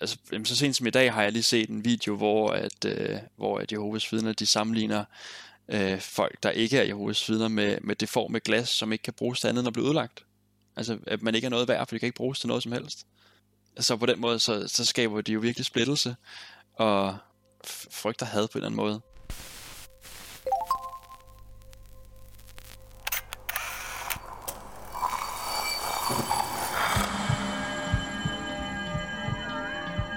altså, jamen, så sent som i dag har jeg lige set en video, hvor at, øh, hvor at Jehovas vidner, de sammenligner øh, folk, der ikke er Jehovas vidner, med, med det form med glas, som ikke kan bruges til andet end at blive ødelagt. Altså, at man ikke er noget værd, for det kan ikke bruges til noget som helst. Så på den måde, så, så skaber de jo virkelig splittelse, og frygter had på en eller anden måde.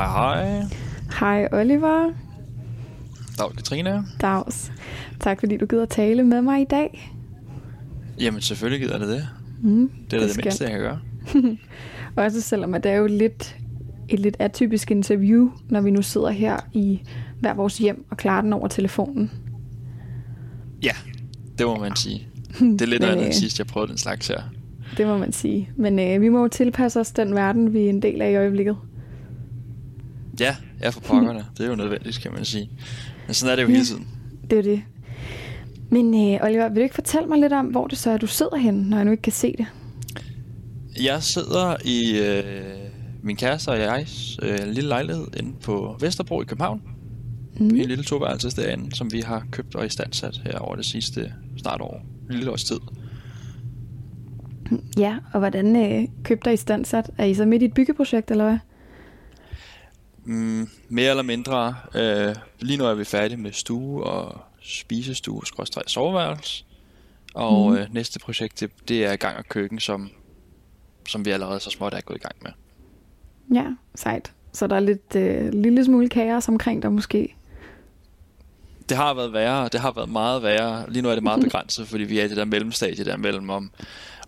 Hej hej. Hej Oliver. Dag Katrine. Dags. Tak fordi du gider tale med mig i dag. Jamen selvfølgelig gider det det. Mm, det er det, det mindste, jeg kan gøre. Også selvom at det er jo lidt et lidt atypisk interview, når vi nu sidder her i hver vores hjem og klarer den over telefonen. Ja, det må man sige. Det er lidt andet end øh, sidst, jeg prøvede den slags her. Det må man sige. Men øh, vi må jo tilpasse os den verden, vi er en del af i øjeblikket. Ja, ja for pokkerne. det er jo nødvendigt, kan man sige. Men sådan er det jo ja, hele tiden. Det er det. Men øh, Oliver, vil du ikke fortælle mig lidt om, hvor det så er, du sidder henne, når jeg nu ikke kan se det? Jeg sidder i øh, min kæreste og jeg øh, lille lejlighed inde på Vesterbro i København. Mm. En lille toværelses derinde, som vi har købt og istandsat her over det sidste snart år. En lille års tid. Ja, og hvordan øh, købte og istandsat? Er I så midt i et byggeprojekt, eller hvad? Mm, mere eller mindre. Øh, lige nu er vi færdige med stue og spisestue, skråstrej soveværelse. Og mm. øh, næste projekt, det, det er gang og køkken, som, som vi allerede så småt er gået i gang med. Ja, sejt. Så der er lidt øh, lille smule kaos omkring dig måske? Det har været værre, det har været meget værre. Lige nu er det meget begrænset, fordi vi er i det der mellemstadie der mellem, om,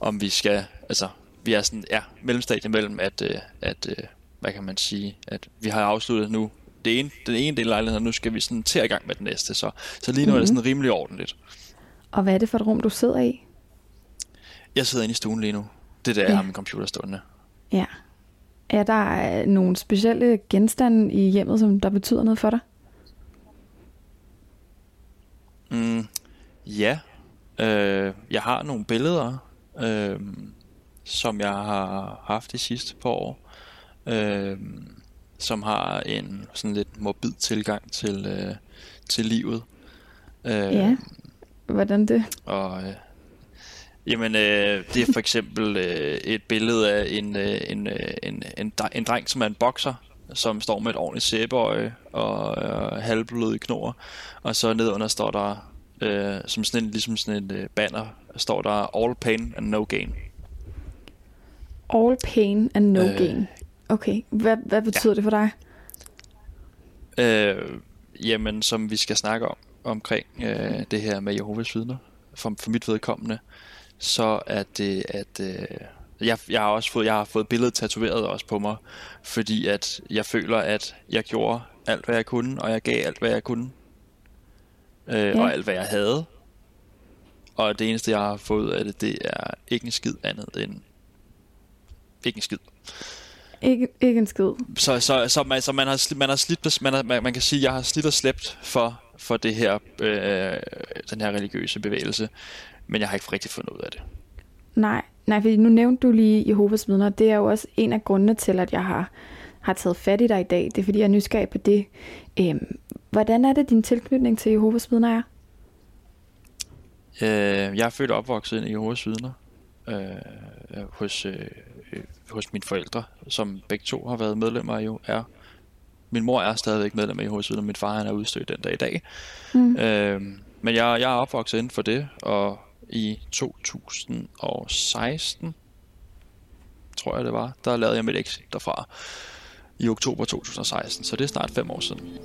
om vi skal, altså, vi er sådan, ja, mellemstadie mellem, at, øh, at øh, hvad kan man sige, at vi har afsluttet nu det ene, den ene del af lejligheden, nu skal vi sådan til at gang med den næste. Så, så lige nu mm-hmm. er det mhm. sådan rimelig ordentligt. Og hvad er det for et rum, du sidder i? Jeg sidder inde i stuen lige nu. Det er der, ja. jeg har min computer stående. Ja. Er der øh, nogle specielle genstande i hjemmet, som der betyder noget for dig? Mm, ja. Øh, jeg har nogle billeder, øh, som jeg har haft de sidste par år øh, som har en sådan lidt morbid tilgang til, øh, til livet. Øh, ja, hvordan det? Og, øh, jamen, øh, det er for eksempel øh, et billede af en, øh, en, øh, en, en, en dreng, som er en bokser, som står med et ordentligt sæbeøje og øh, halvbløde knor. Og så nedunder står der, øh, som sådan en, ligesom sådan en øh, banner, står der All Pain and No Gain. All Pain and No øh, Gain. Okay, hvad, hvad betyder ja. det for dig? Øh, jamen, som vi skal snakke om omkring øh, det her med Jehovas vidner, for, for mit vedkommende, så er det, at øh, jeg, jeg har også fået, jeg har fået billedet tatoveret også på mig, fordi at jeg føler, at jeg gjorde alt, hvad jeg kunne, og jeg gav alt, hvad jeg kunne, øh, ja. og alt, hvad jeg havde. Og det eneste, jeg har fået af det, det er ikke en skid andet end ikke en skid. Ikke, ikke en skid. Så, så, så, man, så man, har, man har slidt, man, har, man, man kan sige, jeg har slidt og slæbt for, for det her, øh, den her religiøse bevægelse, men jeg har ikke rigtig fundet ud af det. Nej, nej, fordi nu nævnte du lige Jehovas vidner, det er jo også en af grundene til, at jeg har, har taget fat i dig i dag. Det er fordi, jeg er nysgerrig på det. Øhm, hvordan er det, din tilknytning til Jehovas vidner er? Øh, jeg er født og opvokset i Jehovas vidner øh, hos øh, hos mine forældre, som begge to har været medlemmer jo er. Min mor er stadigvæk medlem af Jehovas og min far han er udstødt den dag i dag. Mm. Øhm, men jeg, jeg er opvokset inden for det, og i 2016, tror jeg det var, der lavede jeg mit exit derfra i oktober 2016, så det er snart fem år siden.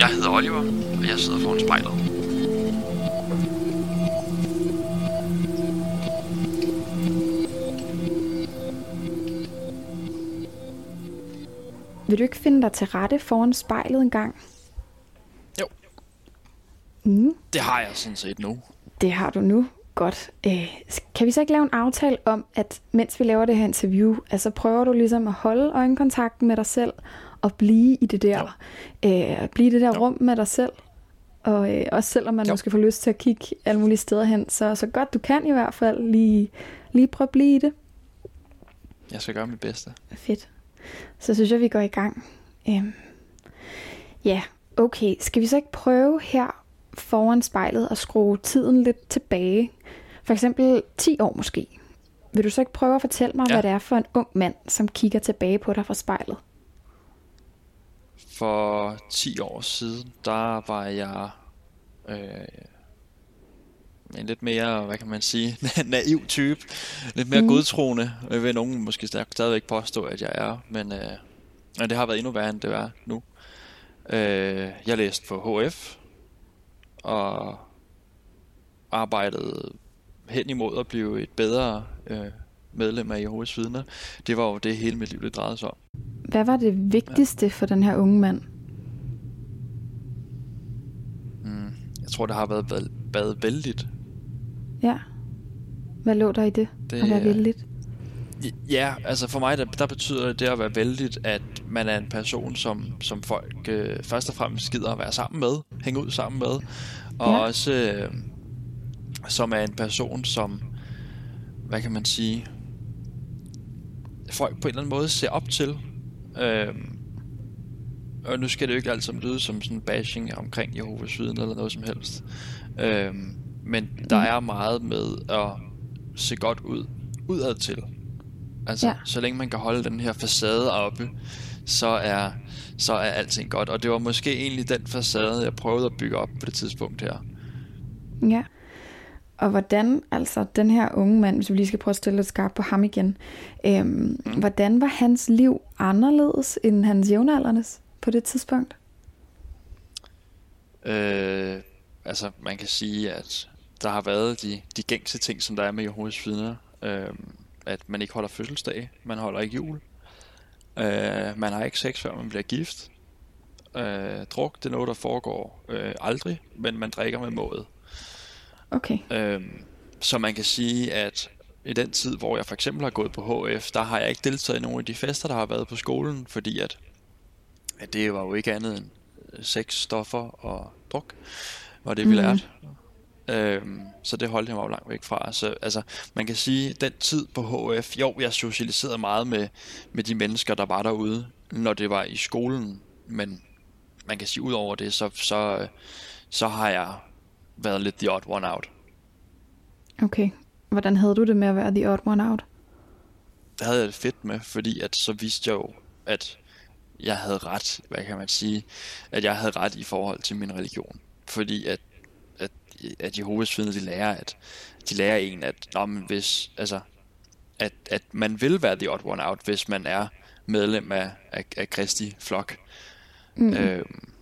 Jeg hedder Oliver, og jeg sidder foran spejlet. Vil du ikke finde dig til rette foran spejlet en gang? Jo. Mm. Det har jeg sådan set nu. Det har du nu. Godt. Øh, kan vi så ikke lave en aftale om, at mens vi laver det her interview, altså prøver du ligesom at holde øjenkontakten med dig selv, og blive i det der, øh, blive i det der jo. rum med dig selv, og øh, også selvom man jo. måske får lyst til at kigge alle mulige steder hen, så, så godt du kan i hvert fald lige, lige prøve at blive i det. Jeg skal gøre mit bedste. Fedt. Så synes jeg, vi går i gang. Øhm, ja, okay. Skal vi så ikke prøve her foran spejlet at skrue tiden lidt tilbage? For eksempel 10 år måske. Vil du så ikke prøve at fortælle mig, ja. hvad det er for en ung mand, som kigger tilbage på dig fra spejlet? For 10 år siden, der var jeg øh, en lidt mere, hvad kan man sige, naiv type. Lidt mere mm. godtroende, vil nogen måske stadigvæk påstå, at jeg er. Men, øh, det har været endnu værre, end det er nu. Øh, jeg læste på HF, og arbejdede hen imod at blive et bedre øh, medlem af Jehovas vidner. Det var jo det hele mit liv, det drejede sig om. Hvad var det vigtigste ja. for den her unge mand? Mm, jeg tror, det har været, været vældigt. Ja. Hvad lå der i det, det at være vældigt? Ja, altså for mig, der, der betyder det at være vældigt, at man er en person, som, som folk øh, først og fremmest gider at være sammen med, hænge ud sammen med, og ja. også øh, som er en person, som, hvad kan man sige, folk på en eller anden måde ser op til. Øh, og nu skal det jo ikke altid lyde som sådan bashing omkring Jehovas viden eller noget som helst. Øh, men der mm. er meget med at se godt ud udad til. Altså, ja. så længe man kan holde den her facade oppe, så er, så er alting godt. Og det var måske egentlig den facade, jeg prøvede at bygge op på det tidspunkt her. Ja. Og hvordan, altså den her unge mand, hvis vi lige skal prøve at stille lidt skarpt på ham igen, øhm, mm. hvordan var hans liv anderledes end hans jævnaldernes på det tidspunkt? Øh, altså man kan sige, at der har været de, de gængse ting, som der er med Jehovas vidner. Øh, at man ikke holder fødselsdag, man holder ikke jul, øh, man har ikke sex, før man bliver gift. Øh, druk, det er noget, der foregår øh, aldrig, men man drikker med måde. Okay. Øh, så man kan sige, at i den tid, hvor jeg for eksempel har gået på HF, der har jeg ikke deltaget i nogle af de fester, der har været på skolen, fordi at, at det var jo ikke andet end sex, stoffer og druk, var det vi mm. lærte. Øhm, så det holdt jeg mig jo langt væk fra. Så altså, man kan sige, den tid på HF, jo, jeg socialiserede meget med, med de mennesker, der var derude, når det var i skolen, men man kan sige, ud over det, så, så, så har jeg været lidt the odd one out. Okay. Hvordan havde du det med at være the odd one out? Det havde jeg det fedt med, fordi at så vidste jeg jo, at jeg havde ret, hvad kan man sige, at jeg havde ret i forhold til min religion. Fordi at at Jehovas vidner, de lærer, at de lærer en, at, nå, men hvis, altså, at, at man vil være the odd one out, hvis man er medlem af, af, af Kristi flok. Mm. Øhm,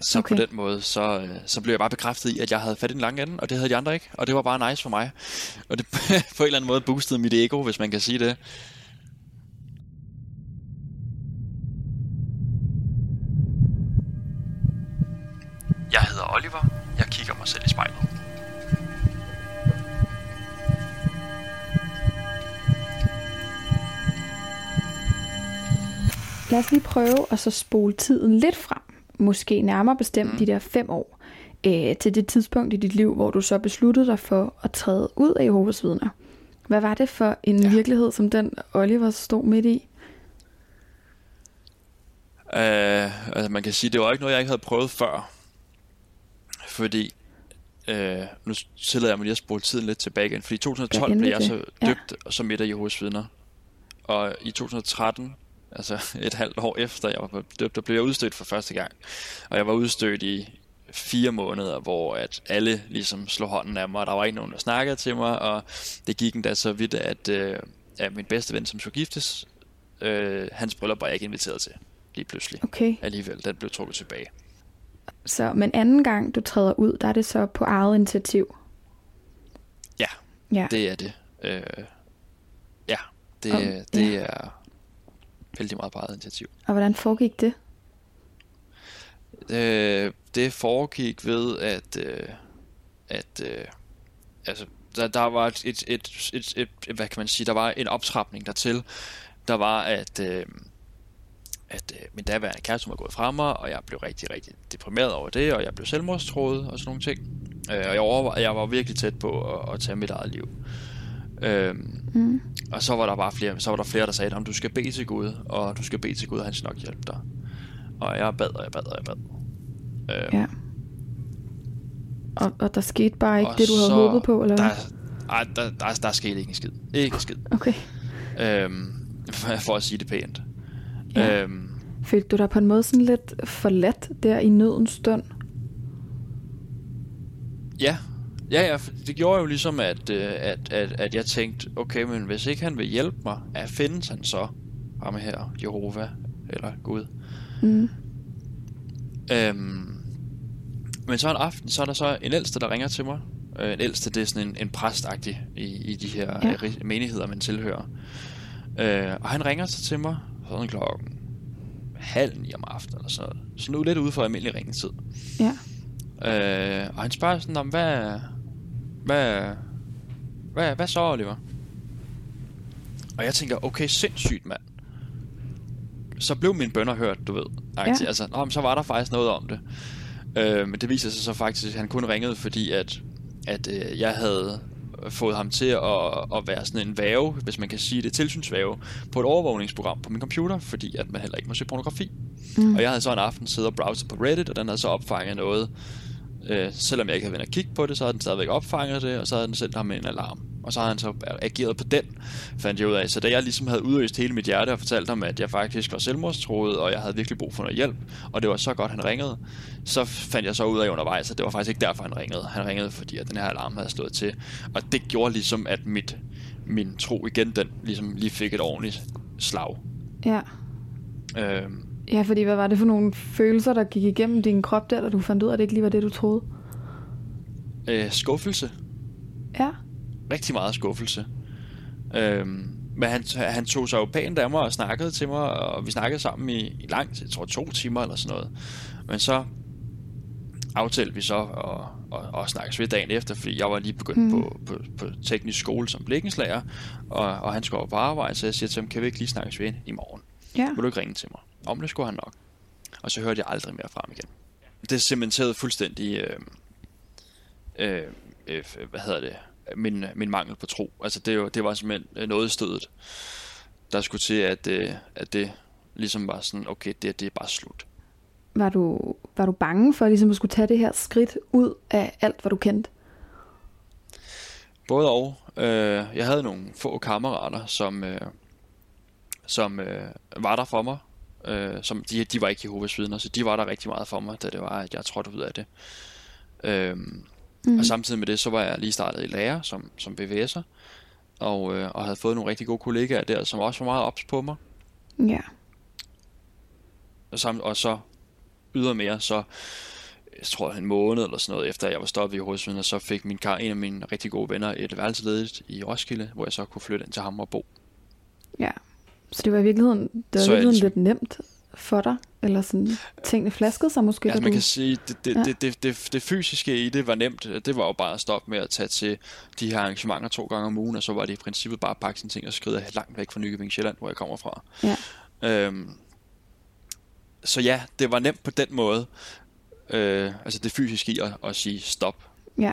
så okay. på den måde, så, øh, så blev jeg bare bekræftet i, at jeg havde fat i den lange ende, og det havde de andre ikke. Og det var bare nice for mig. Og det på en eller anden måde boostede mit ego, hvis man kan sige det. Jeg hedder Oliver, jeg kigger mig selv i spejlet. Lad os lige prøve at så spole tiden lidt frem. Måske nærmere bestemt mm. de der fem år. Øh, til det tidspunkt i dit liv, hvor du så besluttede dig for at træde ud af Jehovas vidner. Hvad var det for en ja. virkelighed, som den Oliver stod midt i? Uh, altså man kan sige, det var ikke noget, jeg ikke havde prøvet før. Fordi, øh, nu tillader jeg mig lige at spole tiden lidt tilbage igen, fordi i 2012 ja, blev jeg så døbt ja. som et af Jehovas vidner. Og i 2013, altså et halvt år efter jeg var døbt, der blev jeg udstødt for første gang. Og jeg var udstødt i fire måneder, hvor at alle ligesom slog hånden af mig, og der var ikke nogen, der snakkede til mig, og det gik endda så vidt, at, øh, at min bedste ven, som skulle giftes, øh, hans bryllup var jeg ikke inviteret til. lige pludselig. Okay. Alligevel, den blev trukket tilbage. Så, men anden gang du træder ud, der er det så på eget initiativ? Ja, Ja. det er det. Øh, ja, det, Om- det ja. er vældig meget på eget initiativ. Og hvordan foregik det? Øh, det foregik ved, at, øh, at øh, altså, der, der var et, et, et, et, et, hvad kan man sige, der var en optrapning dertil. Der var, at, øh, at øh, min daværende kæreste var gået fra mig, og jeg blev rigtig, rigtig deprimeret over det, og jeg blev selvmordstroet og sådan nogle ting. Øh, og jeg, overvej, jeg var virkelig tæt på at, at tage mit eget liv. Øh, Mm. og så var der bare flere, så var der flere, der sagde, at du skal bede til Gud, og du skal bede til Gud, og han skal nok hjælpe dig. Og jeg bad, og jeg bad, og jeg bad. Øh, Ja. Og, og der skete bare ikke det, du havde så- håbet på, eller hvad? Der, ej, der, der, der skete ikke en skid. Ikke en skid. Okay. Øhm, for at sige det pænt. Ja. Øhm, Følte du dig på en måde sådan lidt forladt der i nødens stund? ja. Ja, ja, det gjorde jo ligesom, at, øh, at, at, at jeg tænkte, okay, men hvis ikke han vil hjælpe mig, at findes han så ham her, Jehova, eller Gud. Mm. Øhm, men så en aften, så er der så en ældste, der ringer til mig. Øh, en ældste, det er sådan en, en præstagtig i, i de her Ja. ja. menigheder, man tilhører. Øh, og han ringer så til mig sådan klokken halv ni om aftenen eller sådan noget. Så nu lidt ude for almindelig ringetid. Ja. Øh, og han spørger sådan om, hvad, hvad, hvad, hvad så, Oliver? Og jeg tænker, okay, sindssygt, mand. Så blev mine bønder hørt, du ved. Ja. Altså, nå, men så var der faktisk noget om det. Øh, men det viser sig så faktisk, at han kun ringede, fordi at, at øh, jeg havde fået ham til at, at være sådan en væve, hvis man kan sige det, tilsynsvæve, på et overvågningsprogram på min computer, fordi at man heller ikke må se pornografi. Mm. Og jeg havde så en aften siddet og browset på Reddit, og den havde så opfanget noget. Øh, selvom jeg ikke havde været og kigge på det, så havde den stadigvæk opfanget det, og så havde den sendt ham en alarm. Og så havde han så ageret på den, fandt jeg ud af. Så da jeg ligesom havde udøst hele mit hjerte og fortalt ham, at jeg faktisk var selvmordstroet, og jeg havde virkelig brug for noget hjælp, og det var så godt, han ringede, så fandt jeg så ud af undervejs, at det var faktisk ikke derfor, han ringede. Han ringede, fordi at den her alarm havde slået til. Og det gjorde ligesom, at mit, min tro igen, den ligesom lige fik et ordentligt slag. Ja. Øhm, Ja, fordi hvad var det for nogle følelser, der gik igennem din krop der, da du fandt ud af, at det ikke lige var det, du troede? øh, skuffelse. Ja. rigtig meget skuffelse. Øhm, men han, han tog sig jo pænt af mig og snakkede til mig, og vi snakkede sammen i, i lang tid, jeg tror to timer eller sådan noget. Men så aftalte vi så at, at, at snakkes ved dagen efter, fordi jeg var lige begyndt Mm. på, på, på teknisk skole som blikkenslager, og, og han skulle over på arbejde, så jeg siger til ham, kan vi ikke lige snakkes ved i morgen? Ja. Vil du ikke ringe til mig? Om det skulle han nok. Og så hørte jeg aldrig mere fra ham igen. Det cementerede fuldstændig, øh, øh, øh, hvad hedder det, min, min mangel på tro. Altså det, var- det var simpelthen noget i stødet, der skulle til, at, øh, at det ligesom var sådan, okay, det, det er bare slut. Var du, var du bange for ligesom at skulle tage det her skridt ud af alt, hvad du kendte? Både og. Øh, jeg havde nogle få kammerater, som, øh, som øh, var der for mig. Øh, som, de, de var ikke Jehovas vidner, så de var der rigtig meget for mig, da det var, at jeg trådte ud af det. Øh, mm. Og samtidig med det, så var jeg lige startet i lærer som, som BVS'er, og, øh, og havde fået nogle rigtig gode kollegaer der, som også var meget ops på mig. Ja. Og, sam, og så ydermere, så jeg tror en måned eller sådan noget efter jeg var stoppet i Jehovas vidner, så fik min kar, en af mine rigtig gode venner et værelse ledigt i Roskilde, hvor jeg så kunne flytte ind til ham og bo. Ja. Så det var i virkeligheden, det var i Så det virkeligheden lidt nemt for dig? Eller sådan, tingene flaskede sig måske, Altså da man du... kan sige, det, det, Ja. det, det, det, det fysiske i det var nemt. Det var jo bare at stoppe med at tage til de her arrangementer to gange om ugen, og så var det i princippet bare at pakke sine ting og skride langt væk fra Nykøbing Sjælland, hvor jeg kommer fra. Ja. Øhm, så ja, det var nemt på den måde. Øh, altså det fysiske i at, at sige stop. Ja.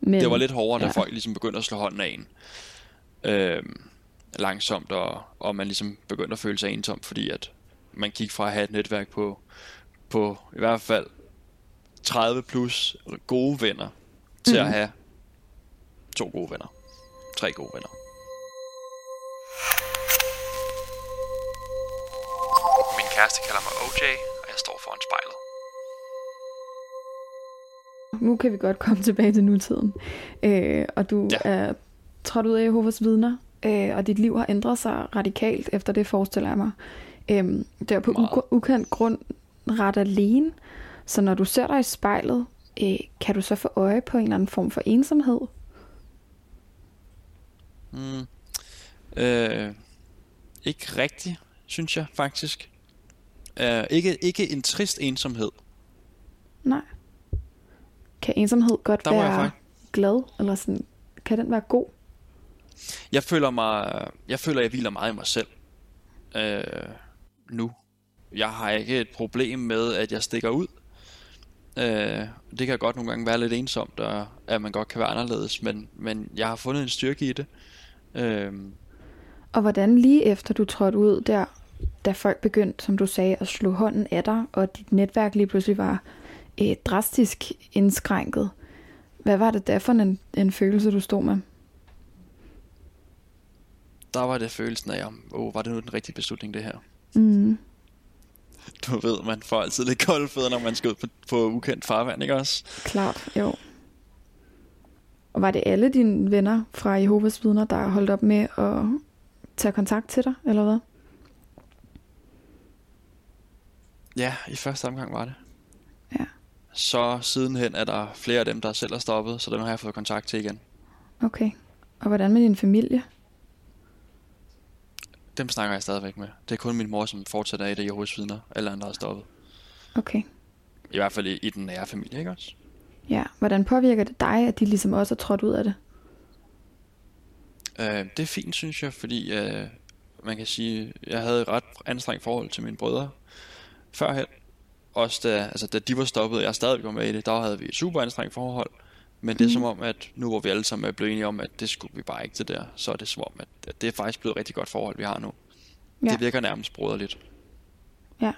Men, Det var lidt hårdere, da ja. folk ligesom begyndte at slå hånden af en. Øhm, langsomt, og, og man ligesom begyndte at føle sig ensom, fordi at man gik fra at have et netværk på, på i hvert fald 30 plus gode venner, til Mhm. mm. at have to gode venner. Tre gode venner. Min kæreste kalder mig OJ, og jeg står foran spejlet. Nu kan vi godt komme tilbage til nutiden. Øh, og du Ja. er trådt ud af Jehovas vidner, øh, og dit liv har ændret sig radikalt efter det, forestiller jeg mig. øhm, der på Meget. u- ukendt grund ret alene. Så når du ser dig i spejlet, øh, kan du så få øje på en eller anden form for ensomhed? Mm. Øh, ikke rigtigt, synes jeg faktisk. Øh, ikke, ikke en trist ensomhed. Nej. Kan ensomhed godt Der være faktisk- glad? Eller sådan, kan den være god? Jeg føler mig, jeg føler, jeg hviler meget i mig selv. Øh, nu. Jeg har ikke et problem med, at jeg stikker ud. Øh, det kan godt nogle gange være lidt ensomt, og at man godt kan være anderledes, men, men jeg har fundet en styrke i det. Øh, Og hvordan lige efter du trådte ud der, da folk begyndte, som du sagde, at slå hånden af dig, og dit netværk lige pludselig var øh, drastisk indskrænket. Hvad var det der for en, en følelse, du stod med? Der var det følelsen af, om, oh, var det nu den rigtige beslutning, det her? Mm. Du ved, man får altid lidt kolde fødder, når man skal ud på, på ukendt farvand, ikke også? Klart, jo. Og var det alle dine venner fra Jehovas vidner, der holdt op med at tage kontakt til dig, eller hvad? Ja, i første omgang var det. Ja. Så sidenhen er der flere af dem, der selv er stoppet, så dem har jeg fået kontakt til igen. Okay. Og hvordan med din familie? Dem snakker jeg stadigvæk med. Det er kun min mor, som fortsætter i det Jehovas vidner. Alle andre er stoppet. Okay. I hvert fald i, i den nære familie, ikke også? Ja, hvordan påvirker det dig, at de ligesom også er trådt ud af det? Øh, det er fint, synes jeg, fordi øh, man kan sige, jeg havde et ret anstrengt forhold til mine brødre førhen. Også da, altså, da de var stoppet, og jeg stadig var med i det, der havde vi et super anstrengt forhold. Men det er som om, at nu hvor vi alle sammen er blevet enige om, at det skulle vi bare ikke det der, så er det som om, at, at det er faktisk blevet et rigtig godt forhold, vi har nu. Ja. Det virker nærmest broderligt. Ja.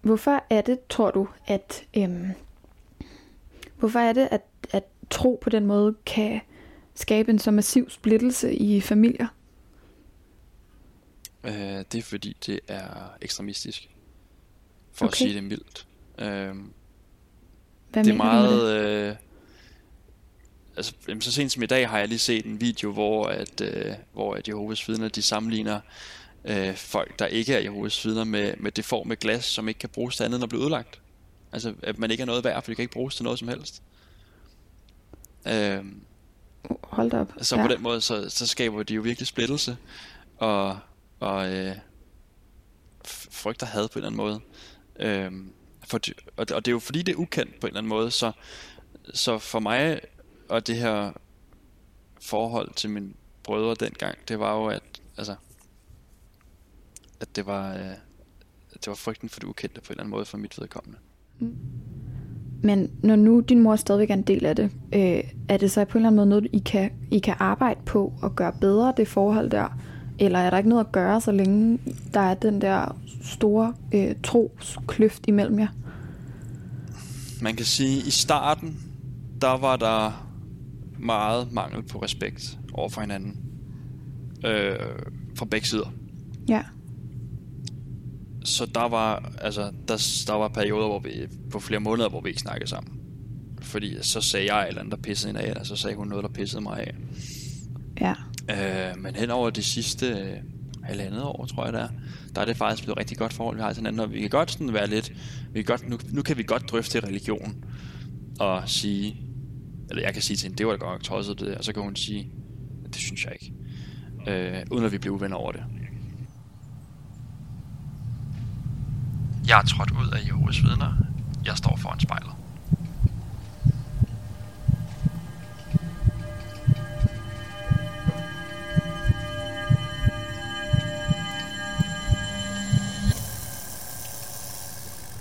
Hvorfor er det, tror du, at... Øhm, hvorfor er det, at, at tro på den måde kan skabe en så massiv splittelse i familier? Øh, det er fordi, det er ekstremistisk. For okay. at sige det mildt. Øh, Hvad det er mener du med det? meget... Øh, altså, jamen, så sent som i dag har jeg lige set en video, hvor at, øh, hvor at Jehovas vidner, de sammenligner øh, folk, der ikke er Jehovas vidner, med, med det form med glas, som ikke kan bruges til andet end at blive ødelagt. Altså, at man ikke er noget værd, for det kan ikke bruges til noget som helst. Øh, Hold op. så på den måde, så, så skaber de jo virkelig splittelse, og, og øh, frygt og had på en eller anden måde. Øhm, for, og, det- og det er jo fordi, det er ukendt på en eller anden måde, så, så for mig og det her forhold til mine brødre dengang, det var jo, at, altså, at det var, øh, det var frygten for det ukendte på en eller anden måde for mit vedkommende. Men når nu din mor stadigvæk er en del af det, øh, er det så på en eller anden måde noget, I kan, I kan arbejde på og gøre bedre det forhold der? Eller er der ikke noget at gøre, så længe der er den der store øh, troskløft imellem jer? Man kan sige, at i starten, der var der meget mangel på respekt over for hinanden. Øh, fra begge sider. Ja. Så der var, altså, der, der var perioder, hvor vi, på flere måneder, hvor vi ikke snakkede sammen. Fordi så sagde jeg et eller andet, der pissede hende af, eller så sagde hun noget, der pissede mig af. Ja. Øh, men hen over de sidste øh, halvandet år, tror jeg det er, der er det faktisk blevet et rigtig godt forhold, vi har til hinanden, og vi kan godt sådan være lidt, vi kan godt, nu, nu kan vi godt drøfte religion, og sige, eller jeg kan sige til hende, det var da godt nok tosset det der, og så kan hun sige, det synes jeg ikke, øh, uden at vi bliver uvenner over det. Jeg er trådt ud af Jehovas vidner. Jeg står foran spejlet.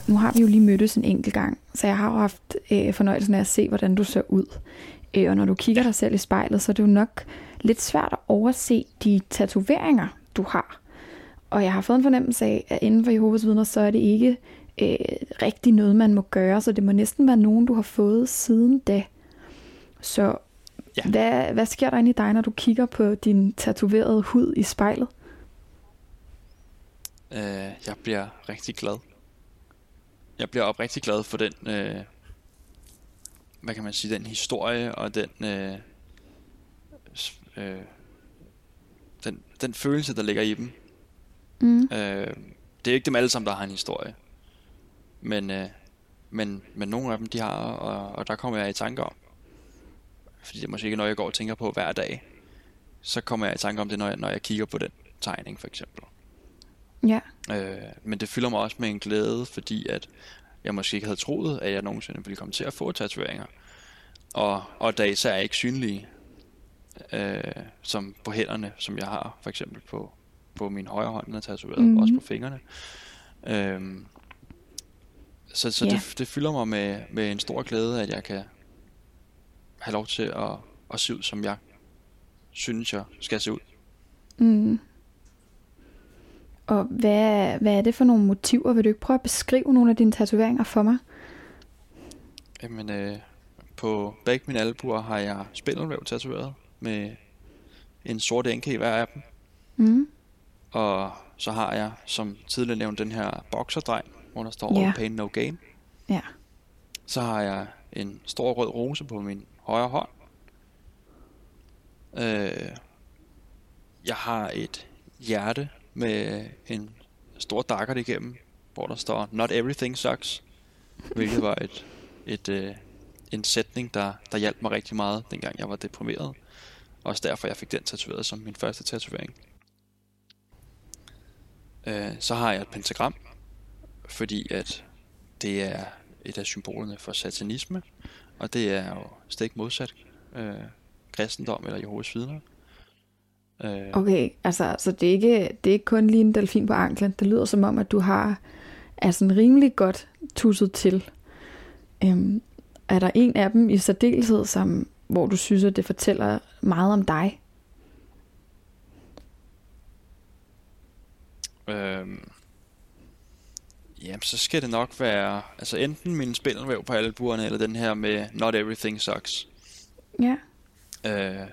Nu har vi jo lige mødtes en enkelt gang, så jeg har jo haft øh, fornøjelsen af at se, hvordan du ser ud. Øh, og når du kigger dig selv i spejlet, så er det jo nok lidt svært at overse de tatoveringer, du har. Og jeg har fået en fornemmelse af, at inden for Jehovas vidner, så er det ikke øh, rigtig noget, man må gøre, så det må næsten være nogen, du har fået siden da. Så Ja. hvad, hvad sker der inde i dig, når du kigger på din tatoverede hud i spejlet? Øh, jeg bliver rigtig glad. Jeg bliver oprigtig glad for den, øh, hvad kan man sige, den historie og den, øh, øh, den, den følelse, der ligger i dem. Mm. Øh, det er ikke dem alle sammen, der har en historie. Men, øh, men, men nogle af dem, de har, og, og der kommer jeg i tanke om. Fordi det er måske ikke noget, jeg går og tænker på hver dag. Så kommer jeg i tanke om det, når jeg, når jeg kigger på den tegning, for eksempel. Ja. Øh, men det fylder mig også med en glæde, fordi at jeg måske ikke havde troet, at jeg nogensinde ville komme til at få tatoveringer. Og, og da især er ikke synlige, øh, som på hænderne, som jeg har, for eksempel på, på min højre hånd, den er tatoveret, mm-hmm. også på fingrene. Øh, så så yeah. det, det fylder mig med, med en stor glæde, at jeg kan have lov til at, at se ud, som jeg synes, jeg skal se ud. Mm. Og hvad, hvad er det for nogle motiver? Vil du ikke prøve at beskrive nogle af dine tatoveringer for mig? Jamen, øh, på begge mine albuer har jeg spindelvæv tatoveret med en sort enke i hver af dem. Mm. Og så har jeg, som tidligere nævnt, den her boxerdreng, hvor der står yeah. Pain No Game. Ja. Så har jeg en stor rød rose på min højre hånd. Øh, jeg har et hjerte med en stor dakker igennem, hvor der står Not everything sucks, hvilket var et, et, øh, en sætning, der, der hjalp mig rigtig meget, dengang jeg var deprimeret. Også derfor, jeg fik den tatoveret som min første tatovering. Øh, så har jeg et pentagram, fordi at det er et af symbolerne for satanisme, og det er jo stik modsat øh, kristendom eller Jehovas vidner. Øh. Okay, altså så det er, ikke, det er ikke kun lige en delfin på anklen. Det lyder som om, at du har altså en rimelig godt tusset til. Øhm, er der en af dem i særdeleshed, som, hvor du synes, at det fortæller meget om dig? Øhm, jamen, så skal det nok være altså enten min spindelvæv på albuerne, eller den her med Not Everything Sucks. Ja. Øh,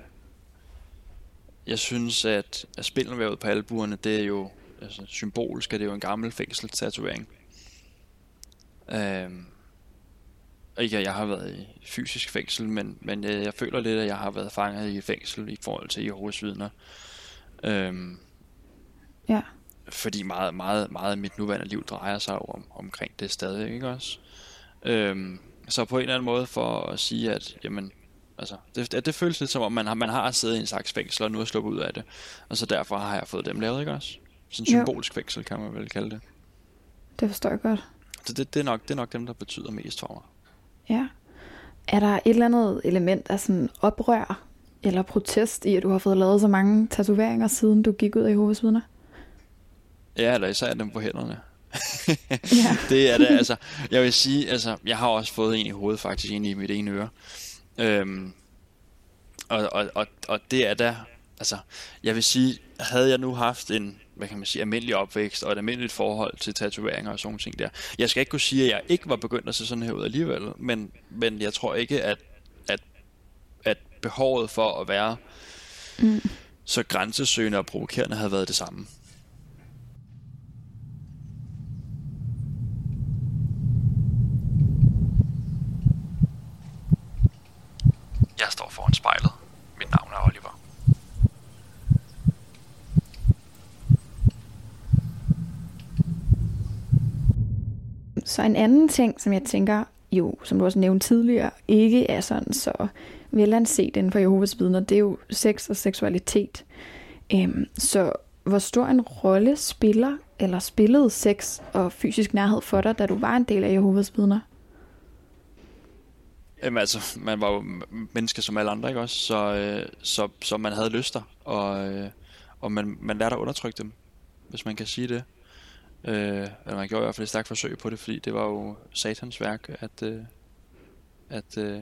jeg synes, at, at spindelvævet på albuerne, det er jo altså, symbolisk, at det er jo en gammel fængselstatovering. Øhm, ikke at jeg har været i fysisk fængsel, men, men jeg, jeg føler lidt, at jeg har været fanget i fængsel i forhold til Jehovas vidner. Øhm, ja. Fordi meget, meget, meget af mit nuværende liv drejer sig om, omkring det stadig, ikke også? Øhm, så på en eller anden måde for at sige, at jamen, Altså, det, det, det føles lidt som om, man har, man har siddet i en slags fængsel, og nu er sluppet ud af det. Og så derfor har jeg fået dem lavet, ikke også? Sådan en symbolsk fængsel, kan man vel kalde det. Det forstår jeg godt. Så det, det, er nok, det er nok dem, der betyder mest for mig. Ja. Er der et eller andet element af sådan oprør eller protest i, at du har fået lavet så mange tatoveringer, siden du gik ud i hovedsvidner? Ja, eller især dem på hænderne. ja. det er det, altså. Jeg vil sige, altså, jeg har også fået en i hovedet, faktisk, en i mit ene øre. Øhm, og, og, og, og det er da, altså, jeg vil sige, havde jeg nu haft en, hvad kan man sige, almindelig opvækst og et almindeligt forhold til tatoveringer og sådan ting der. Jeg skal ikke kunne sige, at jeg ikke var begyndt at se sådan her ud alligevel, men, men jeg tror ikke, at, at, at behovet for at være mm. så grænsesøgende og provokerende havde været det samme. Jeg står foran spejlet. Mit navn er Oliver. Så en anden ting, som jeg tænker, jo, som du også nævnte tidligere, ikke er sådan så velanset inden for Jehovas vidner, det er jo sex og seksualitet. Øhm, så hvor stor en rolle spiller eller spillede sex og fysisk nærhed for dig, da du var en del af Jehovas vidner? Jamen altså, man var jo menneske som alle andre, ikke også? Så, øh, så, så man havde lyster, og, øh, og man, man lærte at undertrykke dem, hvis man kan sige det. Øh, eller man gjorde i hvert fald et stærkt forsøg på det, fordi det var jo satans værk, at, øh, at øh,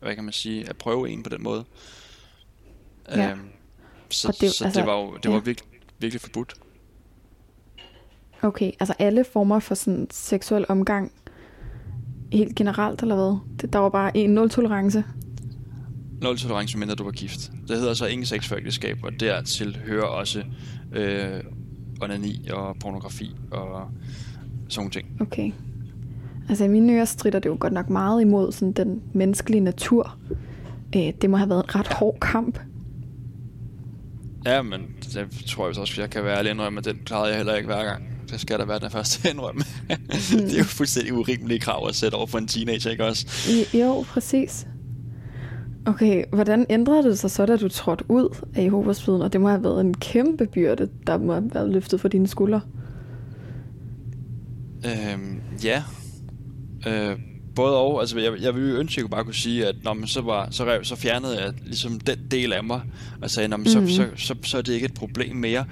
hvad kan man sige, at prøve en på den måde. Ja. Øh, så det, så altså, det var jo det ja. var virkelig, virkelig forbudt. Okay, altså alle former for sådan seksuel omgang helt generelt, eller hvad? Det, der var bare en nul-tolerance. Nul-tolerance, mindre du var gift. Det hedder så ingen sex for ægteskab, og dertil hører også øh, onani og pornografi og sådan nogle ting. Okay. Altså i mine ører strider det jo godt nok meget imod sådan den menneskelige natur. Øh, det må have været en ret hård kamp. Ja, men det tror jeg også, jeg kan være ærlig indrømme, at den klarede jeg heller ikke hver gang. Det skal der være den første indrømme. Mm. det er jo fuldstændig urimelige krav at sætte over for en teenager, ikke også? I, jo, præcis. Okay, hvordan ændrede det sig så, da du trådte ud af Jehovas vidner? Det må have været en kæmpe byrde, der må have været løftet for dine skuldre. Øhm, ja. Øh, både og. Altså, jeg, jeg ville ønske, at jeg kunne bare kunne sige, at når man så, var, så, rev, så fjernede jeg ligesom den del af mig, og sagde, mm-hmm. så, så, så, så er det ikke et problem mere.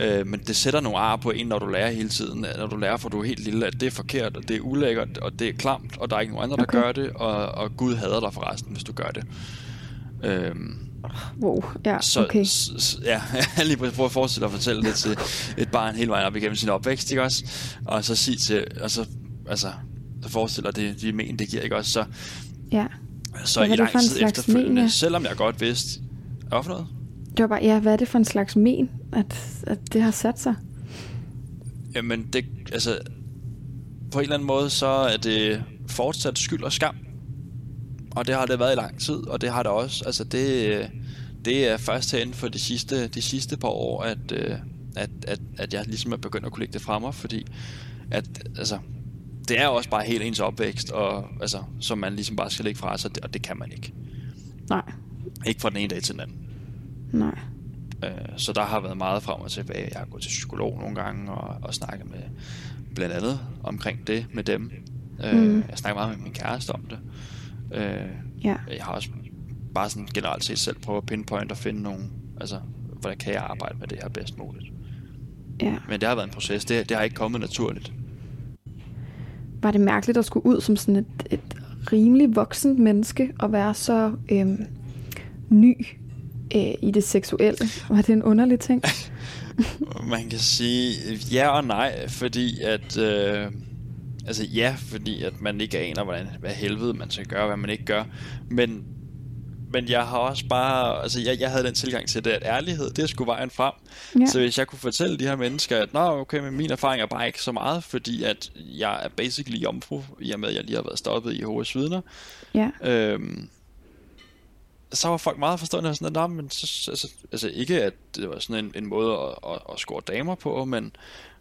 Øh, men det sætter nogle ar på en, når du lærer hele tiden. Når du lærer, for du er helt lille, at det er forkert, og det er ulækkert, og det er klamt, og der er ikke nogen andre, okay. der gør det, og, og Gud hader dig forresten, hvis du gør det. Øhm, wow, ja, så, okay. Så, ja, jeg lige prøve at forestille dig at fortælle det til et barn hele vejen op igennem sin opvækst, ikke også? Og så sige til, og så, altså, så forestiller det, de men, det giver, ikke også? Så, ja. Så i lang tid efterfølgende, men, selvom jeg godt vidste, hvad for noget? Det var bare, ja, hvad er det for en slags men, at, at det har sat sig? Jamen, det, altså, på en eller anden måde, så er det fortsat skyld og skam. Og det har det været i lang tid, og det har det også. Altså, det, det er først herinde for de sidste, de sidste par år, at, at, at, at jeg ligesom er begyndt at kunne lægge det fremme, fordi at, altså, det er også bare helt ens opvækst, og, altså, som man ligesom bare skal lægge fra sig, og det kan man ikke. Nej. Ikke fra den ene dag til den anden. Nej. Øh, så der har været meget frem og tilbage. Jeg har gået til psykolog nogle gange og, og snakket med blandt andet omkring det med dem. Øh, mm. Jeg snakker meget med min kæreste om det. Øh, ja. Jeg har også bare sådan generelt set selv prøvet at pinpoint og finde nogle, altså, hvordan kan jeg arbejde med det her bedst muligt. Ja. Men det har været en proces. Det, det har ikke kommet naturligt var det mærkeligt at skulle ud som sådan et, et rimelig voksent menneske og være så øh, ny øh, i det seksuelle. Var det en underlig ting? Man kan sige ja og nej, fordi at... Øh, altså ja, fordi at man ikke aner, hvordan, hvad helvede man skal gøre, hvad man ikke gør. Men men jeg har også bare, altså jeg, jeg havde den tilgang til det, at ærlighed, det skulle vejen frem. Ja. Så hvis jeg kunne fortælle de her mennesker, at nå okay, men min erfaring er bare ikke så meget, fordi at jeg er basically jomfru, i og med at jeg lige har været stoppet i Jehovas vidner. Ja. Øhm, så var folk meget forstående og sådan, at, men så, altså, altså ikke at det var sådan en, en måde at, at, at score damer på, men,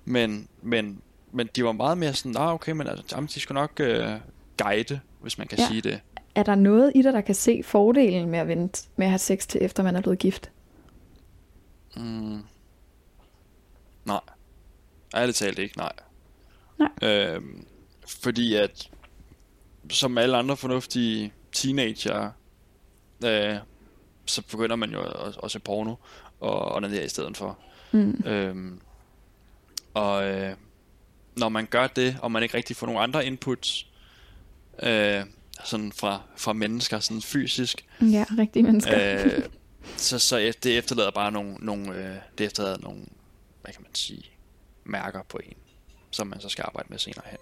men, men, men de var meget mere sådan, nah, okay, men altså, jamen, de skulle nok uh, guide, hvis man kan ja. sige det er der noget i dig, der kan se fordelen med at vente med at have sex til efter man er blevet gift? Mm. Nej. Ærligt talt ikke, nej. Nej. Øhm, fordi at, som alle andre fornuftige teenager, øh, så begynder man jo at, at se porno og, der i stedet for. Mm. Øhm, og øh, når man gør det, og man ikke rigtig får nogen andre inputs, øh, sådan fra, fra mennesker, sådan fysisk. Ja, rigtige mennesker. Øh, så, så det efterlader bare nogle, nogle øh, det efterlader nogle, hvad kan man sige, mærker på en, som man så skal arbejde med senere hen.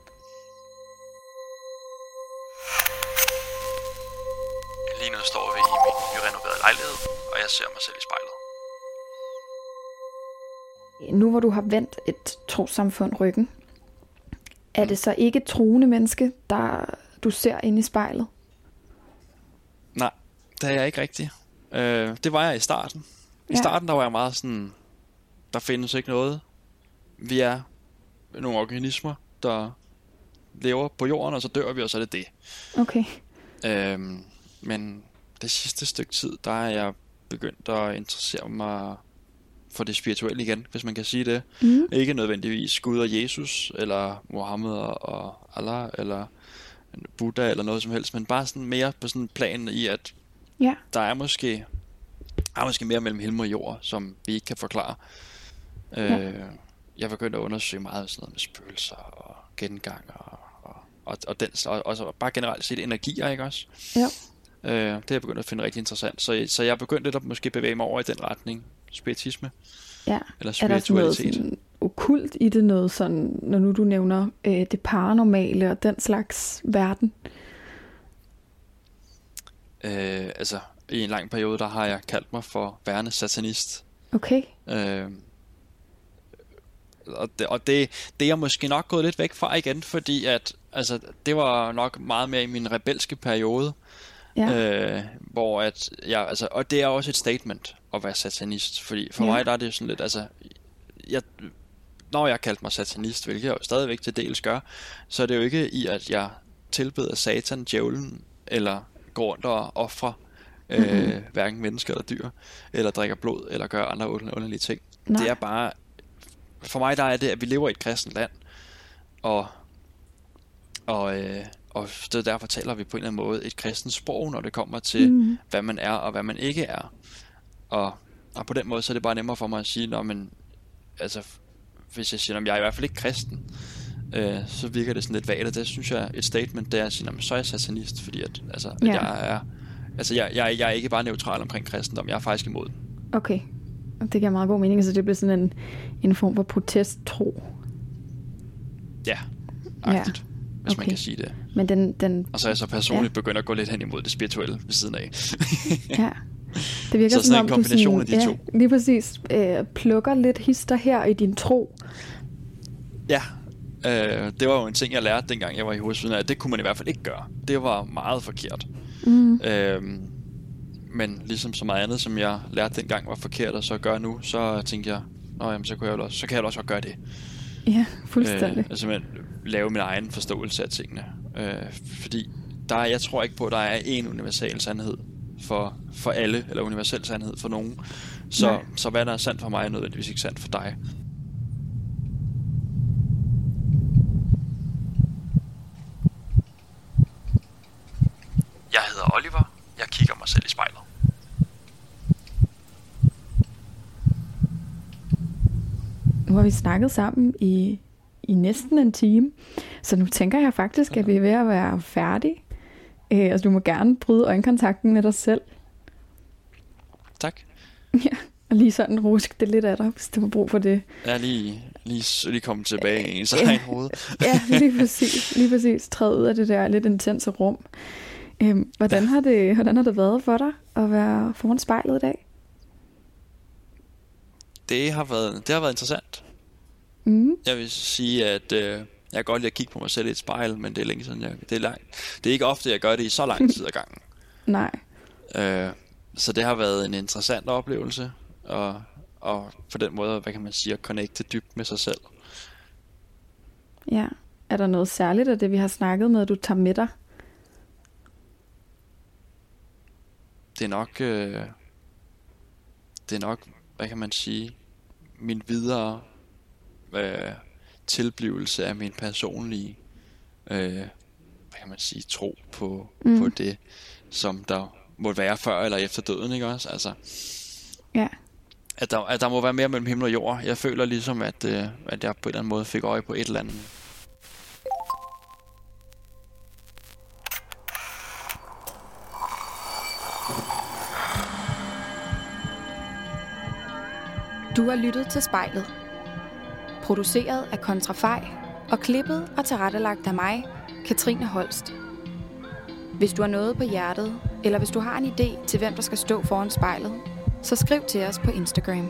Lige nu står vi i min nyrenoverede lejlighed, og jeg ser mig selv i spejlet. Nu hvor du har vendt et trosamfund ryggen, er det så ikke troende menneske, der du ser ind i spejlet? Nej, det er jeg ikke rigtig. Øh, det var jeg i starten. I ja. starten der var jeg meget sådan, der findes ikke noget. Vi er nogle organismer, der lever på jorden, og så dør vi, og så er det det. Okay. Øhm, men det sidste stykke tid, der er jeg begyndt at interessere mig for det spirituelle igen, hvis man kan sige det. Mm. Ikke nødvendigvis Gud og Jesus, eller Mohammed og Allah, eller Buddha eller noget som helst, men bare sådan mere på sådan en plan i, at ja. der er måske, er måske mere mellem himmel og jord, som vi ikke kan forklare. Ja. Øh, jeg begyndte at undersøge meget sådan noget med spøgelser og gengang og, og, og, og, den, og, og bare generelt set energier, ikke også? Ja. Øh, det har jeg begyndt at finde rigtig interessant. Så, så jeg begyndte lidt at måske bevæge mig over i den retning, spiritisme. Ja. Eller spiritualitet. Er der sådan okult i det noget, sådan, når nu du nævner øh, det paranormale og den slags verden? Øh, altså, i en lang periode, der har jeg kaldt mig for værende satanist. Okay. Øh, og det, og det, det er jeg måske nok gået lidt væk fra igen, fordi at, altså, det var nok meget mere i min rebelske periode, ja. øh, hvor at, ja, altså, og det er også et statement. at være satanist. Fordi for Ja. mig der er det sådan lidt, altså, jeg, når jeg har kaldt mig satanist, hvilket jeg jo stadigvæk til dels gør, så er det jo ikke i, at jeg tilbeder satan, djævlen, eller går rundt og offrer øh, Mhm. hverken mennesker eller dyr, eller drikker blod, eller gør andre under- underlige ting. Nej. Det er bare, for mig der er det, at vi lever i et kristent land, og, og, øh, og det derfor taler vi på en eller anden måde et kristent sprog, når det kommer til, Mhm. hvad man er og hvad man ikke er. Og, og på den måde, så er det bare nemmere for mig at sige, når man, altså, hvis jeg siger, at jeg er i hvert fald ikke kristen, øh, så virker det sådan lidt vagt, og det synes jeg, et statement, det er at sige, "Nå, så er jeg satanist, fordi at, altså, at Ja. jeg er, altså, jeg, jeg, jeg er ikke bare neutral omkring kristendom, jeg er faktisk imod den. Okay. Og det giver meget god mening, så det bliver sådan en, en form for protesttro. Ja, agtigt, ja. hvis man okay. kan sige det. Men den, den Og så er jeg så personligt ja. begyndt at gå lidt hen imod det spirituelle ved siden af. ja. Det virker Så sådan som en kombination sådan, af de ja, lige præcis øh, plukker lidt hister her i din tro. Ja, øh, det var jo en ting, jeg lærte dengang jeg var i hovedsviden, at det kunne man i hvert fald ikke gøre. Det var meget forkert. Mm. Øh, men ligesom så meget andet, som jeg lærte dengang var forkert, og så gør nu, så tænkte jeg, Nå, jamen, så, kunne jeg også, så kan jeg også godt gøre det. Ja, fuldstændig. Øh, altså simpelthen lave min egen forståelse af tingene. Øh, fordi der, er- jeg tror ikke på, at der er en universal sandhed for, for alle, eller universel sandhed for nogen. Så, Nej. så hvad der er sandt for mig, er nødvendigvis ikke sandt for dig. Jeg hedder Oliver. Jeg kigger mig selv i spejlet. Nu har vi snakket sammen i, i næsten en time, så nu tænker jeg faktisk, at vi er ved at være færdige. Øh, altså, du må gerne bryde øjenkontakten med dig selv, Tak. og lige sådan ruske det lidt af dig, hvis du har brug for det. Er lige, lige, lige kommet tilbage i ens Ja. egen hoved. Ja, lige præcis. Lige præcis. Træde ud af det der lidt intense rum. Øhm, hvordan, har det, hvordan har det været for dig at være foran spejlet i dag? Det har været, det har været interessant. Mm. Jeg vil sige, at øh, jeg kan godt lide at kigge på mig selv i et spejl, men det er længe siden. Jeg, det, er langt. det er ikke ofte, jeg gør det i så lang tid ad gangen. Nej. Øh, så det har været en interessant oplevelse, og, og på den måde, hvad kan man sige, at connecte dybt med sig selv. Ja. Er der noget særligt af det, vi har snakket med, du tager med dig? Det er nok, øh, det er nok, hvad kan man sige, min videre øh, tilblivelse af min personlige, øh, hvad kan man sige, tro på, Mm. på det, som der må være før eller efter døden, ikke også? Altså, Ja. at der, at der må være mere mellem himmel og jord. Jeg føler ligesom, at, øh, at jeg på en eller anden måde fik øje på et eller andet. Du har lyttet til spejlet. Produceret af Kontrafej og klippet og tilrettelagt af mig, Katrine Holst. Hvis du har noget på hjertet, eller hvis du har en idé til, hvem der skal stå foran spejlet, så skriv til os på Instagram.